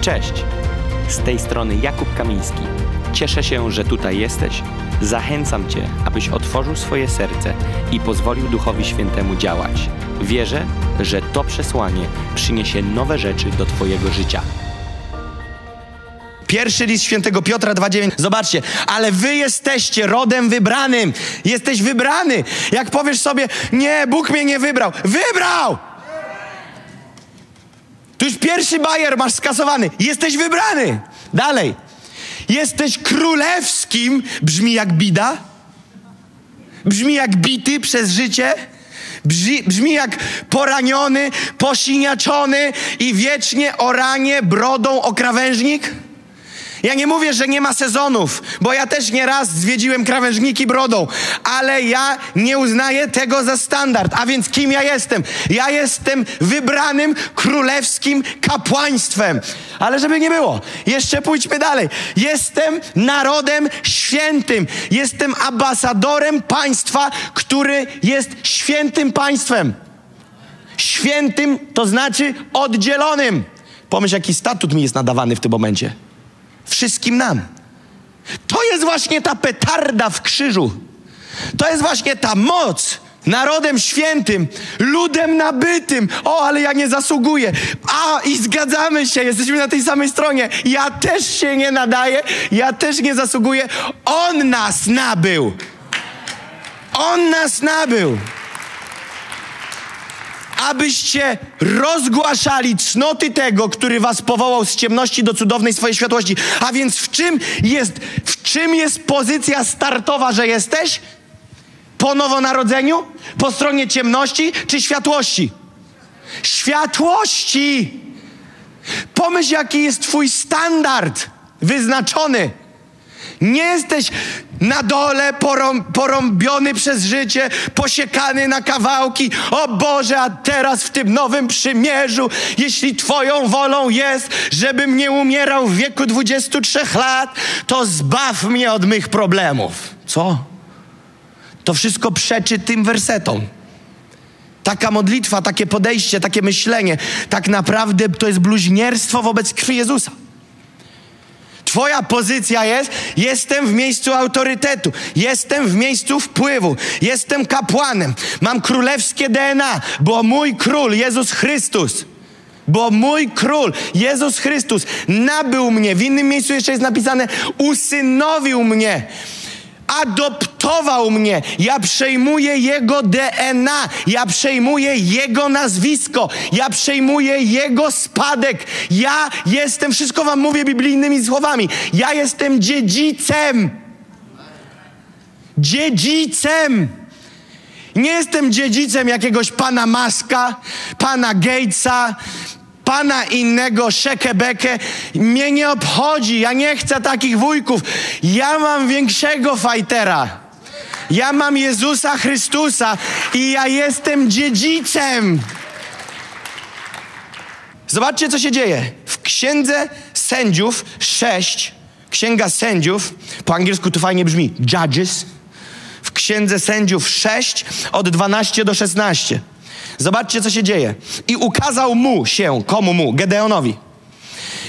Cześć! Z tej strony Jakub Kamiński. Cieszę się, że tutaj jesteś. Zachęcam Cię, abyś otworzył swoje serce i pozwolił Duchowi Świętemu działać. Wierzę, że to przesłanie przyniesie nowe rzeczy do Twojego życia. Pierwszy list świętego Piotra 2,9. Zobaczcie, ale wy jesteście rodem wybranym. Jesteś wybrany. Jak powiesz sobie, nie, Bóg mnie nie wybrał. Wybrał! Już pierwszy bajer masz skasowany. Jesteś wybrany. Dalej. Jesteś królewskim. Brzmi jak bida. Brzmi jak bity przez życie. Brzmi, brzmi jak poraniony, posiniaczony i wiecznie oranie brodą o krawężnik. Ja nie mówię, że nie ma sezonów, bo ja też nieraz zwiedziłem krawężniki brodą, ale ja nie uznaję tego za standard. A więc kim ja jestem? Ja jestem wybranym królewskim kapłaństwem. Ale żeby nie było, jeszcze pójdźmy dalej. Jestem narodem świętym. Jestem ambasadorem państwa, który jest świętym państwem. Świętym to znaczy oddzielonym. Pomyśl, jaki statut mi jest nadawany w tym momencie wszystkim nam. To jest właśnie ta petarda w krzyżu. To jest właśnie ta moc. Narodem świętym, ludem nabytym. O, ale ja nie zasługuję. A, i zgadzamy się, jesteśmy na tej samej stronie. Ja też się nie nadaję, ja też nie zasługuję. On nas nabył. On nas nabył abyście rozgłaszali cnoty tego, który was powołał z ciemności do cudownej swojej światłości. A więc w czym jest, w czym jest pozycja startowa, że jesteś? Po nowonarodzeniu? Po stronie ciemności czy światłości? Światłości! Pomyśl, jaki jest twój standard wyznaczony. Nie jesteś na dole porą, porąbiony przez życie, posiekany na kawałki. O Boże, a teraz w tym nowym przymierzu, jeśli Twoją wolą jest, żebym nie umierał w wieku 23 lat, to zbaw mnie od mych problemów. Co? To wszystko przeczy tym wersetom. Taka modlitwa, takie podejście, takie myślenie, tak naprawdę to jest bluźnierstwo wobec krwi Jezusa. Twoja pozycja jest: jestem w miejscu autorytetu, jestem w miejscu wpływu, jestem kapłanem, mam królewskie DNA, bo mój król, Jezus Chrystus, bo mój król, Jezus Chrystus, nabył mnie. W innym miejscu jeszcze jest napisane: usynowił mnie adoptował mnie. Ja przejmuję Jego DNA, ja przejmuję Jego nazwisko, ja przejmuję Jego spadek. Ja jestem, wszystko Wam mówię biblijnymi słowami, ja jestem dziedzicem. Dziedzicem. Nie jestem dziedzicem jakiegoś pana Maska, pana Gatesa, pana innego szekebekę. Mnie nie obchodzi, ja nie chcę takich wujków. Ja mam większego fajtera. Ja mam Jezusa Chrystusa i ja jestem dziedzicem. Zobaczcie, co się dzieje. W księdze sędziów 6, księga sędziów, po angielsku to fajnie brzmi, Judges. W księdze sędziów 6, od 12 do 16. Zobaczcie, co się dzieje. I ukazał mu się, komu mu? Gedeonowi.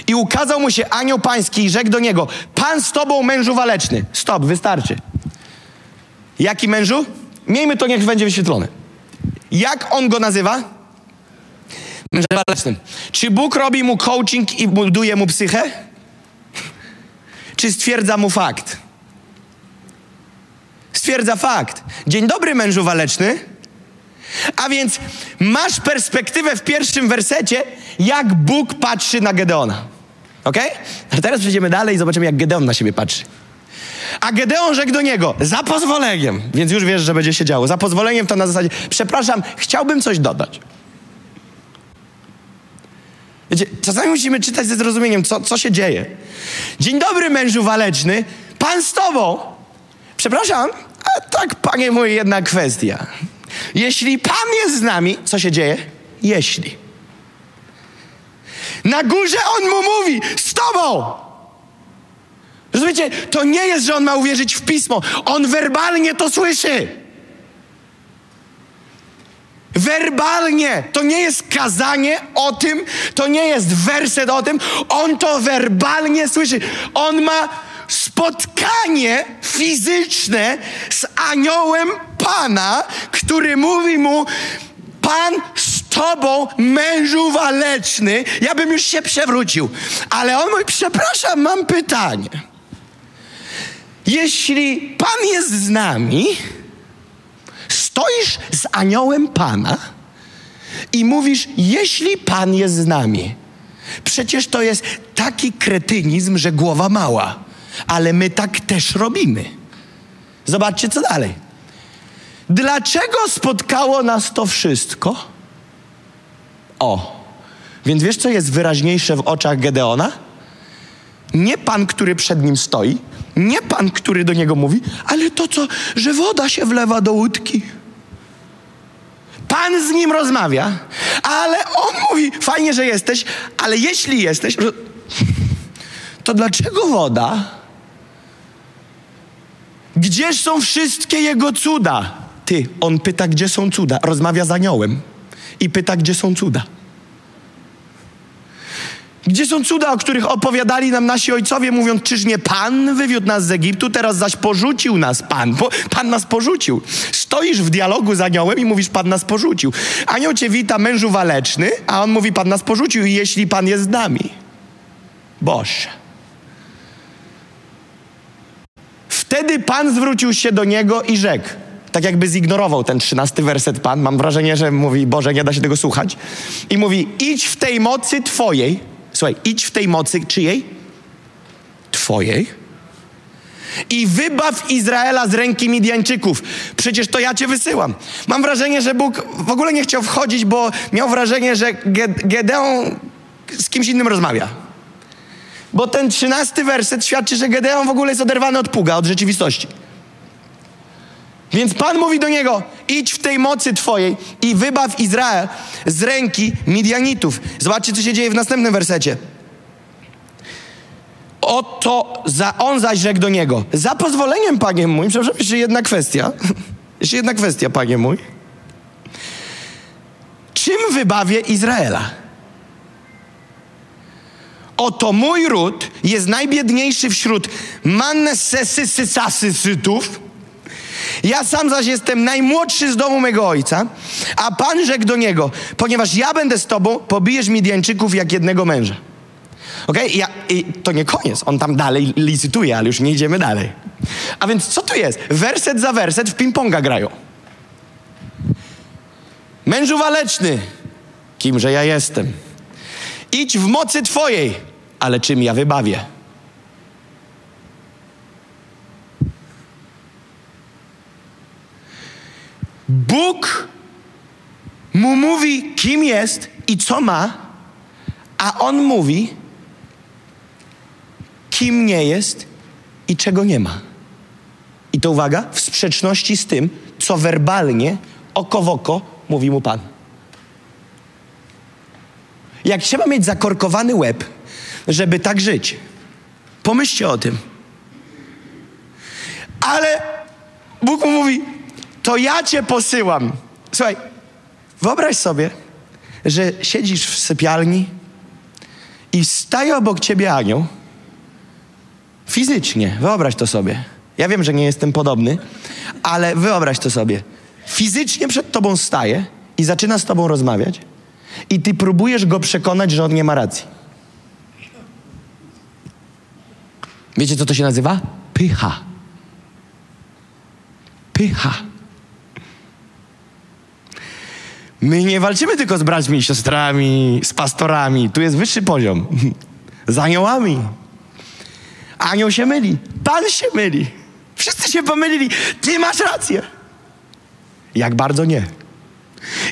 I ukazał mu się anioł pański i rzekł do niego: Pan z tobą, mężu waleczny. Stop, wystarczy. Jaki mężu? Miejmy to, niech będzie wyświetlone. Jak on go nazywa? Mężem walecznym. Czy Bóg robi mu coaching i buduje mu psychę? Czy stwierdza mu fakt? Stwierdza fakt. Dzień dobry, mężu waleczny. A więc masz perspektywę w pierwszym wersecie, jak Bóg patrzy na Gedeona. Ok? A teraz przejdziemy dalej i zobaczymy, jak Gedeon na siebie patrzy. A Gedeon rzekł do niego, za pozwoleniem, więc już wiesz, że będzie się działo. Za pozwoleniem to na zasadzie, przepraszam, chciałbym coś dodać. Wiecie, czasami musimy czytać ze zrozumieniem, co, co się dzieje. Dzień dobry, mężu waleczny, pan z tobą. Przepraszam, a tak, panie mój, jedna kwestia. Jeśli Pan jest z nami, co się dzieje? Jeśli. Na górze On mu mówi, z Tobą! Rozumiecie? To nie jest, że On ma uwierzyć w Pismo. On werbalnie to słyszy. Werbalnie. To nie jest kazanie o tym, to nie jest werset o tym. On to werbalnie słyszy. On ma spotkanie fizyczne z aniołem Pana, który mówi mu: Pan z tobą, mężu waleczny. Ja bym już się przewrócił. Ale on mówi: Przepraszam, mam pytanie. Jeśli Pan jest z nami, stoisz z aniołem Pana i mówisz, jeśli Pan jest z nami. Przecież to jest taki kretynizm, że głowa mała. Ale my tak też robimy. Zobaczcie, co dalej. Dlaczego spotkało nas to wszystko? O, więc wiesz, co jest wyraźniejsze w oczach Gedeona? Nie pan, który przed nim stoi, nie pan, który do niego mówi, ale to co, że woda się wlewa do łódki. Pan z nim rozmawia, ale on mówi: Fajnie, że jesteś, ale jeśli jesteś, to dlaczego woda? Gdzież są wszystkie jego cuda? Ty, on pyta, gdzie są cuda. Rozmawia z aniołem i pyta, gdzie są cuda. Gdzie są cuda, o których opowiadali nam nasi ojcowie, mówiąc, czyż nie Pan wywiódł nas z Egiptu, teraz zaś porzucił nas Pan. Pan nas porzucił. Stoisz w dialogu z aniołem i mówisz, Pan nas porzucił. Anioł cię wita, mężu waleczny, a on mówi, Pan nas porzucił, jeśli Pan jest z nami. Boże. Wtedy Pan zwrócił się do niego i rzekł, tak jakby zignorował ten trzynasty werset Pan. Mam wrażenie, że mówi, Boże, nie da się tego słuchać. I mówi, idź w tej mocy Twojej. Słuchaj, idź w tej mocy czyjej? Twojej. I wybaw Izraela z ręki Midianczyków. Przecież to ja cię wysyłam. Mam wrażenie, że Bóg w ogóle nie chciał wchodzić, bo miał wrażenie, że Ge- Gedeon z kimś innym rozmawia. Bo ten trzynasty werset świadczy, że Gedeon w ogóle jest oderwany od puga, od rzeczywistości. Więc Pan mówi do niego: idź w tej mocy Twojej i wybaw Izrael z ręki Midianitów. Zobaczcie, co się dzieje w następnym wersecie. Oto za, on zaś rzekł do niego: Za pozwoleniem, panie mój, przepraszam, jeszcze jedna kwestia. Jeszcze jedna kwestia, panie mój. Czym wybawię Izraela? Oto mój ród jest najbiedniejszy wśród mannesesysysasysytów. Ja sam zaś jestem najmłodszy z domu mego ojca, a Pan rzekł do niego, ponieważ ja będę z tobą, pobijesz Midianczyków jak jednego męża. Okej? Ja, I to nie koniec, on tam dalej licytuje, ale już nie idziemy dalej. A więc co tu jest? Werset za werset w ping-ponga grają. Mężu waleczny, kimże ja jestem? Idź w mocy Twojej, ale czym ja wybawię? Bóg mu mówi, kim jest i co ma, a on mówi, kim nie jest i czego nie ma. I to uwaga, w sprzeczności z tym, co werbalnie, oko w oko mówi mu Pan. Jak trzeba mieć zakorkowany łeb, żeby tak żyć, pomyślcie o tym. Ale Bóg mu mówi, to ja cię posyłam. Słuchaj, wyobraź sobie, że siedzisz w sypialni i staje obok ciebie anioł. Fizycznie, wyobraź to sobie. Ja wiem, że nie jestem podobny, ale wyobraź to sobie. Fizycznie przed tobą staje i zaczyna z tobą rozmawiać, i ty próbujesz go przekonać, że on nie ma racji. Wiecie, co to się nazywa? Pycha. Pycha. My nie walczymy tylko z braćmi siostrami, z pastorami. Tu jest wyższy poziom. Z aniołami. Anioł się myli. Pan się myli. Wszyscy się pomylili. Ty masz rację. Jak bardzo nie.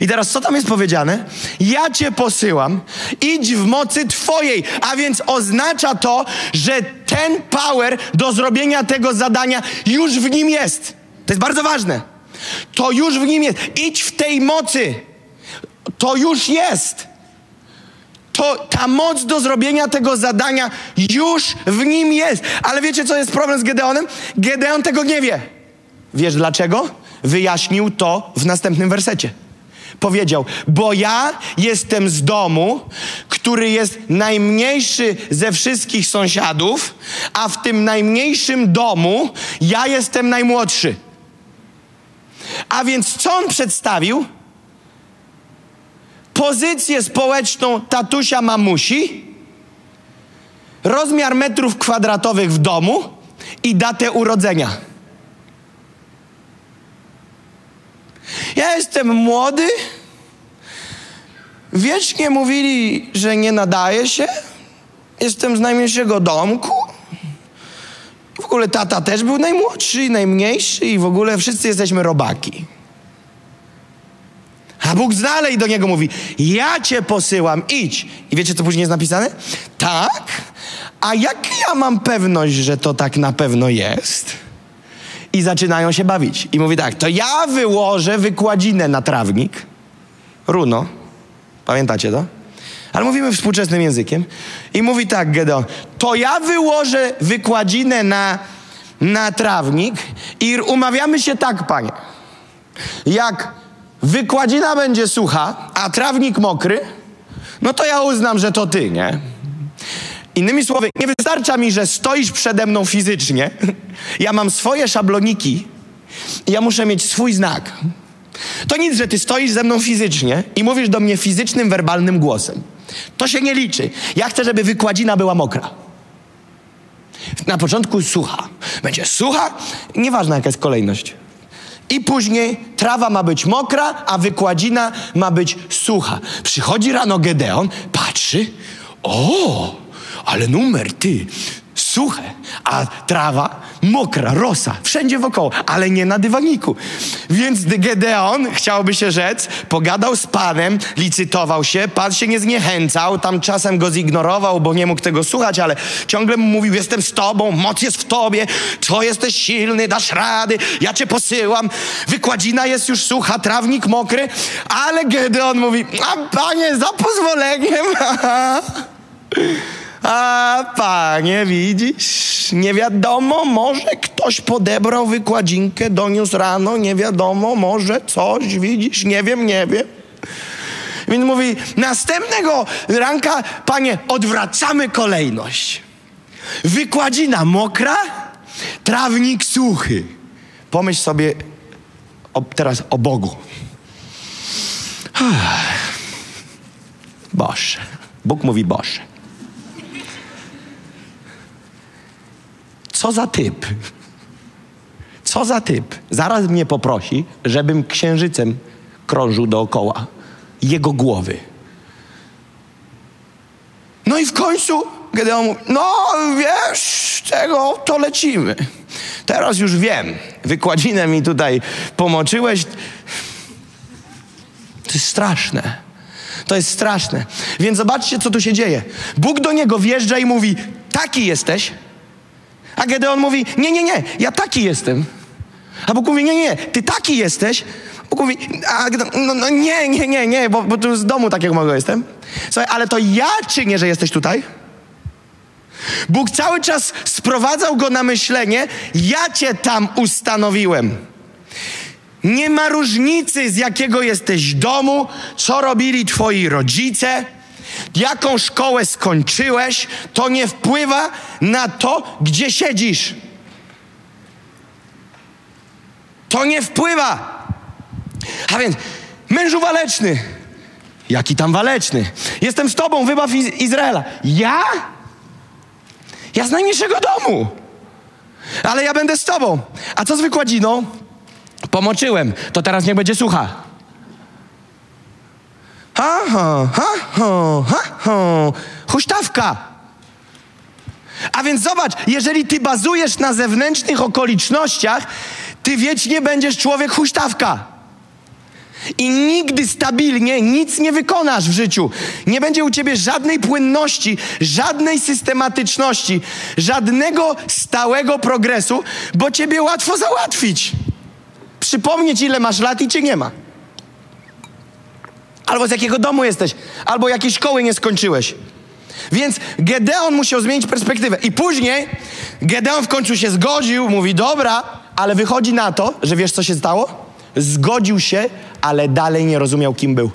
I teraz co tam jest powiedziane? Ja cię posyłam, idź w mocy twojej, a więc oznacza to, że ten power do zrobienia tego zadania już w nim jest. To jest bardzo ważne. To już w nim jest. Idź w tej mocy. To już jest. To ta moc do zrobienia tego zadania już w nim jest. Ale wiecie, co jest problem z Gedeonem? Gedeon tego nie wie. Wiesz dlaczego? Wyjaśnił to w następnym wersecie. Powiedział, bo ja jestem z domu, który jest najmniejszy ze wszystkich sąsiadów, a w tym najmniejszym domu ja jestem najmłodszy. A więc co on przedstawił? Pozycję społeczną tatusia mamusi, rozmiar metrów kwadratowych w domu i datę urodzenia. Ja jestem młody. Wiecznie mówili, że nie nadaje się. Jestem z najmniejszego domku. W ogóle tata też był najmłodszy najmniejszy i w ogóle wszyscy jesteśmy robaki. A Bóg dalej do niego mówi: Ja cię posyłam, idź. I wiecie, co później jest napisane? Tak. A jak ja mam pewność, że to tak na pewno jest? I zaczynają się bawić. I mówi tak: To ja wyłożę wykładzinę na trawnik. Runo. Pamiętacie to? Ale mówimy współczesnym językiem. I mówi tak, Gedeon: To ja wyłożę wykładzinę na, na trawnik i umawiamy się tak, panie. Jak wykładzina będzie sucha, a trawnik mokry, no to ja uznam, że to ty, nie? Innymi słowy, nie wystarcza mi, że stoisz przede mną fizycznie. Ja mam swoje szabloniki i ja muszę mieć swój znak. To nic, że ty stoisz ze mną fizycznie i mówisz do mnie fizycznym, werbalnym głosem. To się nie liczy. Ja chcę, żeby wykładzina była mokra. Na początku sucha. Będzie sucha, nieważna jaka jest kolejność. I później trawa ma być mokra, a wykładzina ma być sucha. Przychodzi rano Gedeon, patrzy, o, ale numer ty, suche, a trawa mokra, rosa, wszędzie wokoło, ale nie na dywaniku. Więc Gedeon, chciałoby się rzec, pogadał z panem, licytował się, pan się nie zniechęcał, tam czasem go zignorował, bo nie mógł tego słuchać, ale ciągle mu mówił, jestem z tobą, moc jest w tobie, co jesteś silny, dasz rady, ja cię posyłam, wykładzina jest już sucha, trawnik mokry, ale Gedeon mówi, a panie, za pozwoleniem, A panie, widzisz, nie wiadomo, może ktoś podebrał wykładzinkę, doniósł rano, nie wiadomo, może coś, widzisz, nie wiem, nie wiem. Więc mówi, następnego ranka, panie, odwracamy kolejność. Wykładzina mokra, trawnik suchy. Pomyśl sobie o, teraz o Bogu. Boże. Bóg mówi Boże. Co za typ? Co za typ? Zaraz mnie poprosi, żebym księżycem krążył dookoła jego głowy. No i w końcu Gedeon mówi, no wiesz czego, to lecimy. Teraz już wiem, wykładzinę mi tutaj pomoczyłeś. To jest straszne. To jest straszne. Więc zobaczcie, co tu się dzieje. Bóg do niego wjeżdża i mówi, taki jesteś, a Gedeon mówi, nie, nie, nie, ja taki jestem. A Bóg mówi, nie, nie, ty taki jesteś. Bóg mówi, a no, no nie, nie, nie, nie, bo, bo tu z domu takiego małego jestem. Słuchaj, ale to ja czynię, że jesteś tutaj? Bóg cały czas sprowadzał go na myślenie, ja cię tam ustanowiłem. Nie ma różnicy, z jakiego jesteś domu, co robili twoi rodzice, jaką szkołę skończyłeś, to nie wpływa na to, gdzie siedzisz. To nie wpływa. A więc, mężu waleczny, jaki tam waleczny? Jestem z tobą, wybaw Iz- Izraela. Ja? Ja z najmniejszego domu. Ale ja będę z tobą. A co z wykładziną? Pomoczyłem, to teraz niech będzie sucha. Ha, ha, ha, ha, ha, ha. Huśtawka. A więc zobacz, jeżeli ty bazujesz na zewnętrznych okolicznościach, ty wiecznie będziesz człowiek huśtawka. I nigdy stabilnie nic nie wykonasz w życiu. Nie będzie u ciebie żadnej płynności, żadnej systematyczności, żadnego stałego progresu, bo ciebie łatwo załatwić. Przypomnieć, ile masz lat i cię nie ma. Albo z jakiego domu jesteś, albo jakiej szkoły nie skończyłeś. Więc Gedeon musiał zmienić perspektywę. I później Gedeon w końcu się zgodził, mówi dobra, ale wychodzi na to, że wiesz co się stało? Zgodził się, ale dalej nie rozumiał, kim był.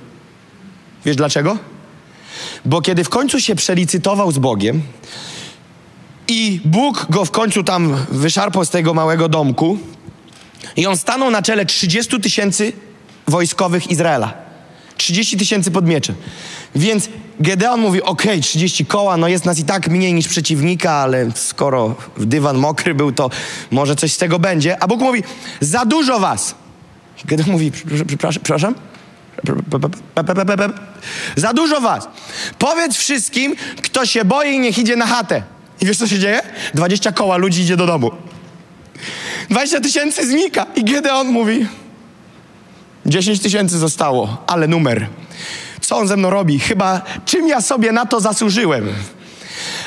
Wiesz dlaczego? Bo kiedy w końcu się przelicytował z Bogiem i Bóg go w końcu tam wyszarpał z tego małego domku i on stanął na czele 30 tysięcy wojskowych Izraela. 30 tysięcy pod mieczem. Więc Gedeon mówi, okej, 30 koła, no jest nas i tak mniej niż przeciwnika, ale skoro dywan mokry był, to może coś z tego będzie. A Bóg mówi, za dużo was. Gedeon mówi, przepraszam, przepraszam? Za dużo was. Powiedz wszystkim, kto się boi, niech idzie na chatę. I wiesz, co się dzieje? 20 koła ludzi idzie do domu. 20 tysięcy znika. I Gedeon mówi, 10 tysięcy zostało, ale numer. Co on ze mną robi? Chyba czym ja sobie na to zasłużyłem?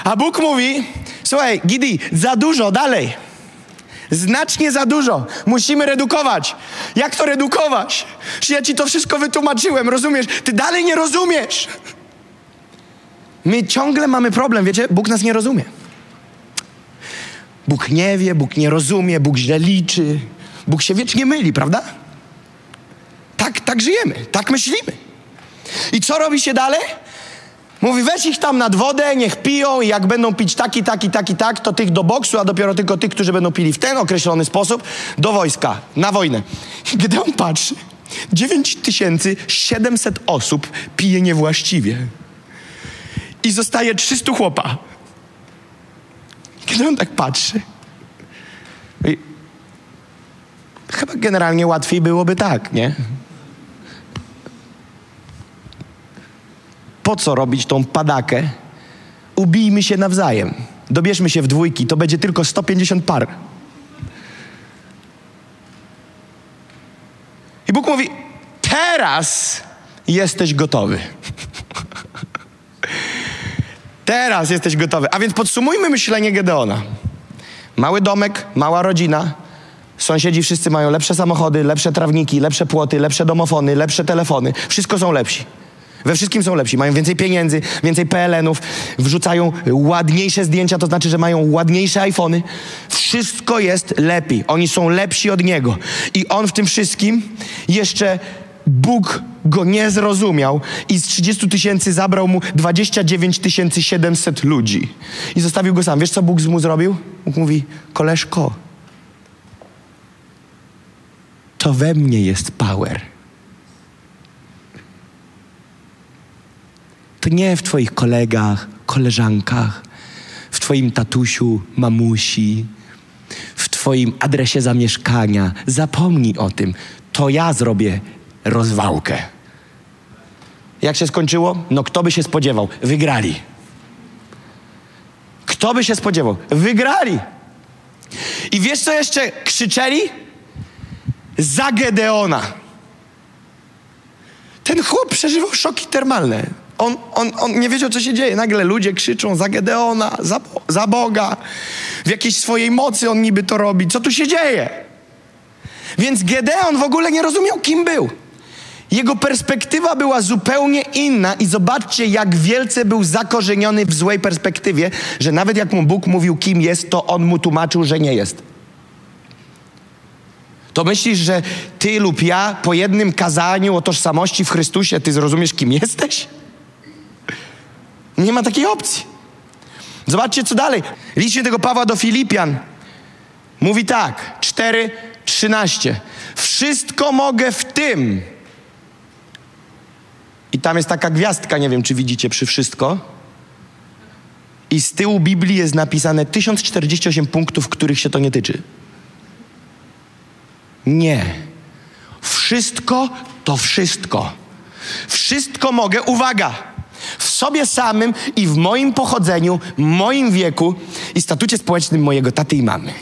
A Bóg mówi, słuchaj, Gidi, za dużo, dalej. Znacznie za dużo. Musimy redukować. Jak to redukować? Ja ci to wszystko wytłumaczyłem, rozumiesz? Ty dalej nie rozumiesz. My ciągle mamy problem, wiecie? Bóg nas nie rozumie. Bóg nie wie, Bóg nie rozumie, Bóg źle liczy. Bóg się wiecznie myli, prawda? Tak, tak żyjemy, tak myślimy. I co robi się dalej? Mówi, weź ich tam nad wodę, niech piją i jak będą pić taki, taki, taki, tak, to tych do boksu, a dopiero tylko tych, którzy będą pili w ten określony sposób, do wojska, na wojnę. I Gdy on patrzy, 9700 osób pije niewłaściwie. I zostaje 300 chłopa. Kiedy on tak patrzy, i chyba generalnie łatwiej byłoby tak, nie? Po co robić tą padakę? Ubijmy się nawzajem. Dobierzmy się w dwójki, to będzie tylko 150 par. I Bóg mówi: Teraz jesteś gotowy. Teraz jesteś gotowy. A więc podsumujmy myślenie Gedeona. Mały domek, mała rodzina. Sąsiedzi wszyscy mają lepsze samochody, lepsze trawniki, lepsze płoty, lepsze domofony, lepsze telefony. Wszystko są lepsi. We wszystkim są lepsi. Mają więcej pieniędzy, więcej PLN-ów, wrzucają ładniejsze zdjęcia, to znaczy, że mają ładniejsze iPhony. Wszystko jest lepiej. Oni są lepsi od niego. I on w tym wszystkim jeszcze Bóg go nie zrozumiał i z 30 tysięcy zabrał mu 29 700 ludzi. I zostawił go sam. Wiesz, co Bóg mu zrobił? Bóg mówi, koleżko, to we mnie jest power. To nie w twoich kolegach, koleżankach, w twoim tatusiu, mamusi, w twoim adresie zamieszkania. Zapomnij o tym. To ja zrobię rozwałkę. Jak się skończyło? No kto by się spodziewał? Wygrali. Kto by się spodziewał? Wygrali. I wiesz co jeszcze krzyczeli? Za Gedeona. Ten chłop przeżywał szoki termalne. On, on, on nie wiedział, co się dzieje. Nagle ludzie krzyczą za Gedeona, za, za Boga. W jakiejś swojej mocy on niby to robi. Co tu się dzieje? Więc Gedeon w ogóle nie rozumiał, kim był. Jego perspektywa była zupełnie inna i zobaczcie, jak wielce był zakorzeniony w złej perspektywie, że nawet jak mu Bóg mówił, kim jest, to on mu tłumaczył, że nie jest. To myślisz, że ty lub ja po jednym kazaniu o tożsamości w Chrystusie, ty zrozumiesz, kim jesteś? Nie ma takiej opcji. Zobaczcie, co dalej. List świętego Pawła do Filipian mówi tak, 4, 13. Wszystko mogę w tym. I tam jest taka gwiazdka, nie wiem, czy widzicie przy wszystko. I z tyłu Biblii jest napisane 1048 punktów, których się to nie tyczy. Nie. Wszystko to wszystko. Wszystko mogę, uwaga, w sobie samym i w moim pochodzeniu, moim wieku i statucie społecznym mojego taty i mamy.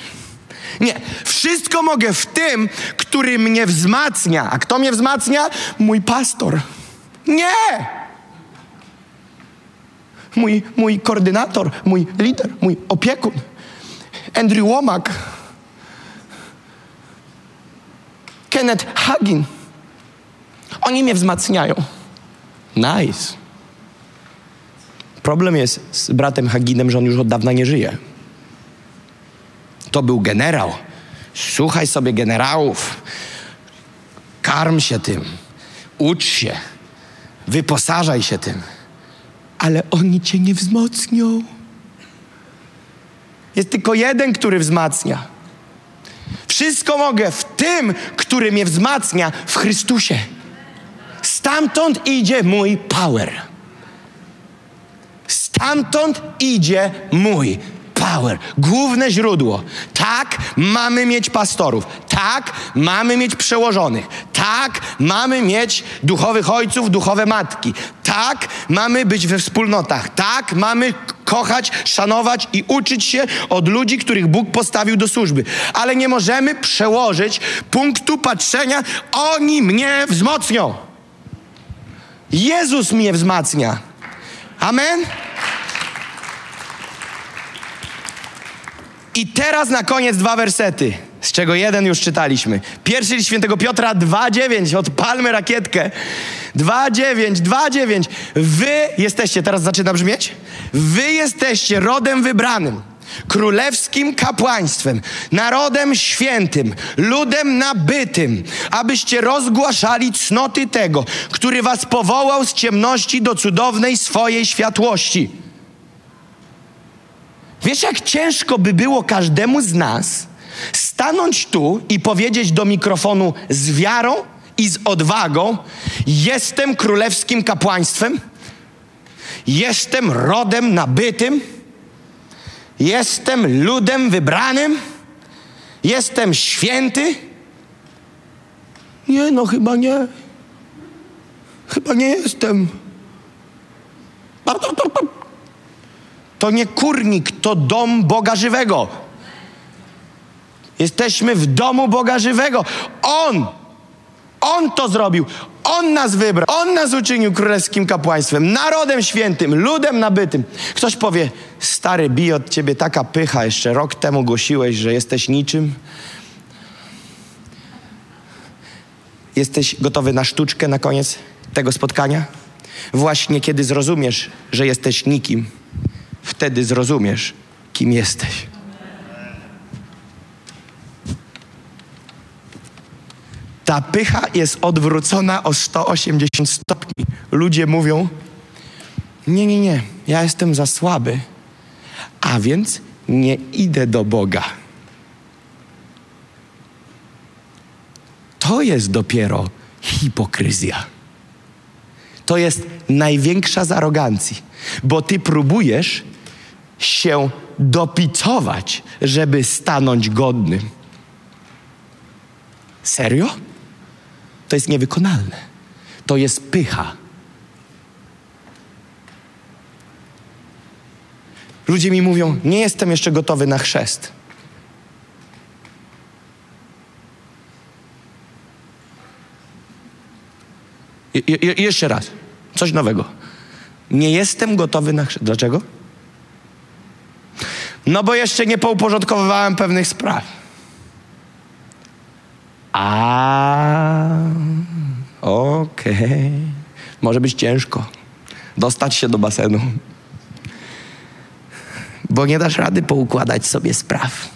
Nie, wszystko mogę w tym, który mnie wzmacnia. A kto mnie wzmacnia? Mój pastor. Nie! Mój, mój koordynator, mój lider, mój opiekun. Andrew Womack. Kenneth Hagin. Oni mnie wzmacniają. Nice. Problem jest z bratem Haginem, że on już od dawna nie żyje. To był generał. Słuchaj sobie generałów. Karm się tym. Ucz się, wyposażaj się tym, ale oni cię nie wzmocnią. Jest tylko jeden, który wzmacnia. Wszystko mogę w tym, który mnie wzmacnia w Chrystusie. Stamtąd idzie mój power. Stamtąd idzie mój power. Główne źródło. Tak, mamy mieć pastorów. Tak, mamy mieć przełożonych. Tak, mamy mieć duchowych ojców, duchowe matki. Tak, mamy być we wspólnotach. Tak, mamy kochać, szanować i uczyć się od ludzi, których Bóg postawił do służby. Ale nie możemy przełożyć punktu patrzenia, oni mnie wzmocnią. Jezus mnie wzmacnia. Amen? I teraz na koniec dwa wersety, z czego jeden już czytaliśmy. Pierwszy list świętego Piotra 2,9, odpalmy rakietkę. 2,9, 2,9. Wy jesteście, teraz zaczyna brzmieć? Wy jesteście rodem wybranym, królewskim kapłaństwem, narodem świętym, ludem nabytym, abyście rozgłaszali cnoty tego, który was powołał z ciemności do cudownej swojej światłości. Wiesz, jak ciężko by było każdemu z nas stanąć tu i powiedzieć do mikrofonu z wiarą i z odwagą: Jestem królewskim kapłaństwem, jestem rodem nabytym, jestem ludem wybranym, jestem święty. Nie, no chyba nie. Chyba nie jestem. To nie kurnik, to dom Boga żywego. Jesteśmy w domu Boga żywego. On, On to zrobił. On nas wybrał. On nas uczynił królewskim kapłaństwem, narodem świętym, ludem nabytym. Ktoś powie, stary, bije od ciebie taka pycha. Jeszcze rok temu głosiłeś, że jesteś niczym. Jesteś gotowy na sztuczkę na koniec tego spotkania? Właśnie kiedy zrozumiesz, że jesteś nikim, wtedy zrozumiesz, kim jesteś. Ta pycha jest odwrócona o 180 stopni. Ludzie mówią: Nie, nie, nie, ja jestem za słaby, a więc nie idę do Boga. To jest dopiero hipokryzja. To jest największa z arogancji, bo ty próbujesz się dopitować, żeby stanąć godnym. Serio? To jest niewykonalne. To jest pycha. Ludzie mi mówią: Nie jestem jeszcze gotowy na chrzest. Je, je, jeszcze raz. Coś nowego. Nie jestem gotowy na chrzest. Dlaczego? No bo jeszcze nie pouporządkowywałem pewnych spraw. A, okej. Może być ciężko dostać się do basenu. Bo nie dasz rady poukładać sobie spraw.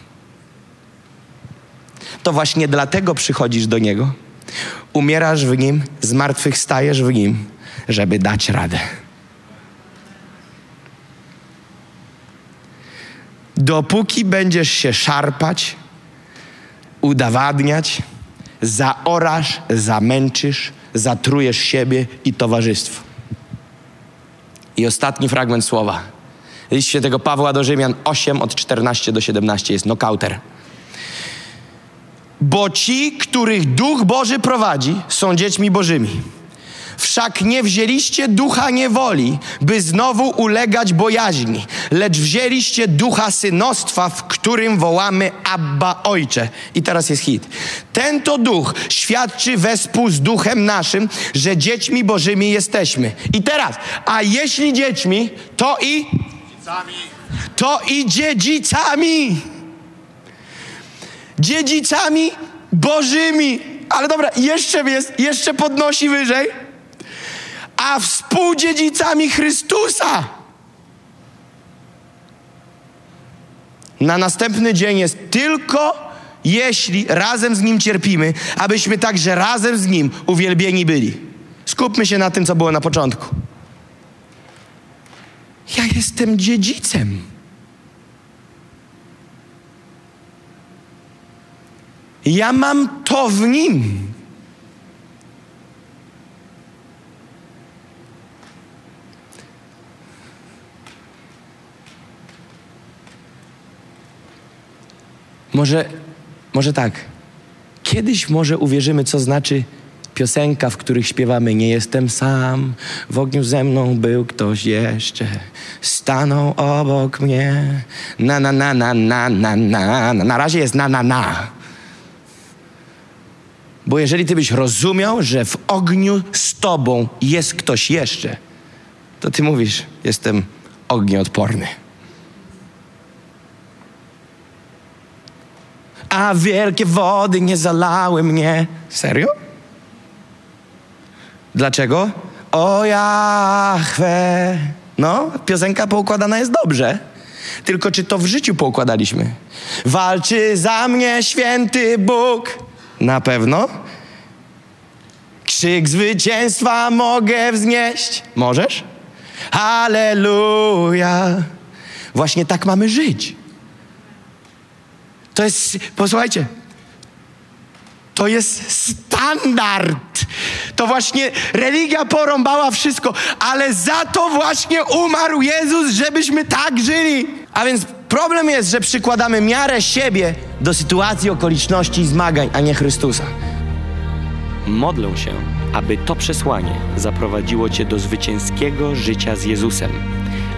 To właśnie dlatego przychodzisz do Niego. Umierasz w Nim, zmartwychwstajesz w Nim, żeby dać radę. Dopóki będziesz się szarpać, udowadniać, zaorasz, zamęczysz, zatrujesz siebie i towarzystwo. I ostatni fragment słowa. List świętego Pawła do Rzymian 8 od 14 do 17 jest nokauter. Bo ci, których Duch Boży prowadzi, są dziećmi Bożymi. Wszak nie wzięliście ducha niewoli, by znowu ulegać bojaźni, lecz wzięliście ducha synostwa, w którym wołamy Abba Ojcze. I teraz jest hit. Ten to duch świadczy wespół z duchem naszym, że dziećmi Bożymi jesteśmy. I teraz, a jeśli dziećmi, to i to i dziedzicami. Dziedzicami Bożymi. Ale dobra, jeszcze jest, jeszcze podnosi wyżej a współdziedzicami Chrystusa. Na następny dzień jest tylko jeśli razem z Nim cierpimy, abyśmy także razem z Nim uwielbieni byli. Skupmy się na tym, co było na początku. Ja jestem dziedzicem. Ja mam to w nim. Może, może tak. Kiedyś może uwierzymy, co znaczy piosenka, w których śpiewamy Nie jestem sam, w ogniu ze mną był ktoś jeszcze, stanął obok mnie. Na, na, na, na, na, na, na. Na razie jest na, na, na. Bo jeżeli ty byś rozumiał, że w ogniu z tobą jest ktoś jeszcze, to ty mówisz, jestem ognioodporny. A wielkie wody nie zalały mnie. Serio? Dlaczego? O Jahwe. No, piosenka poukładana jest dobrze. Tylko czy to w życiu poukładaliśmy? Walczy za mnie święty Bóg. Na pewno. Krzyk zwycięstwa mogę wznieść. Możesz? Halleluja. Właśnie tak mamy żyć. To jest, posłuchajcie, to jest standard. To właśnie religia porąbała wszystko, ale za to właśnie umarł Jezus, żebyśmy tak żyli. A więc problem jest, że przykładamy miarę siebie do sytuacji, okoliczności i zmagań, a nie Chrystusa. Modlę się, aby to przesłanie zaprowadziło Cię do zwycięskiego życia z Jezusem.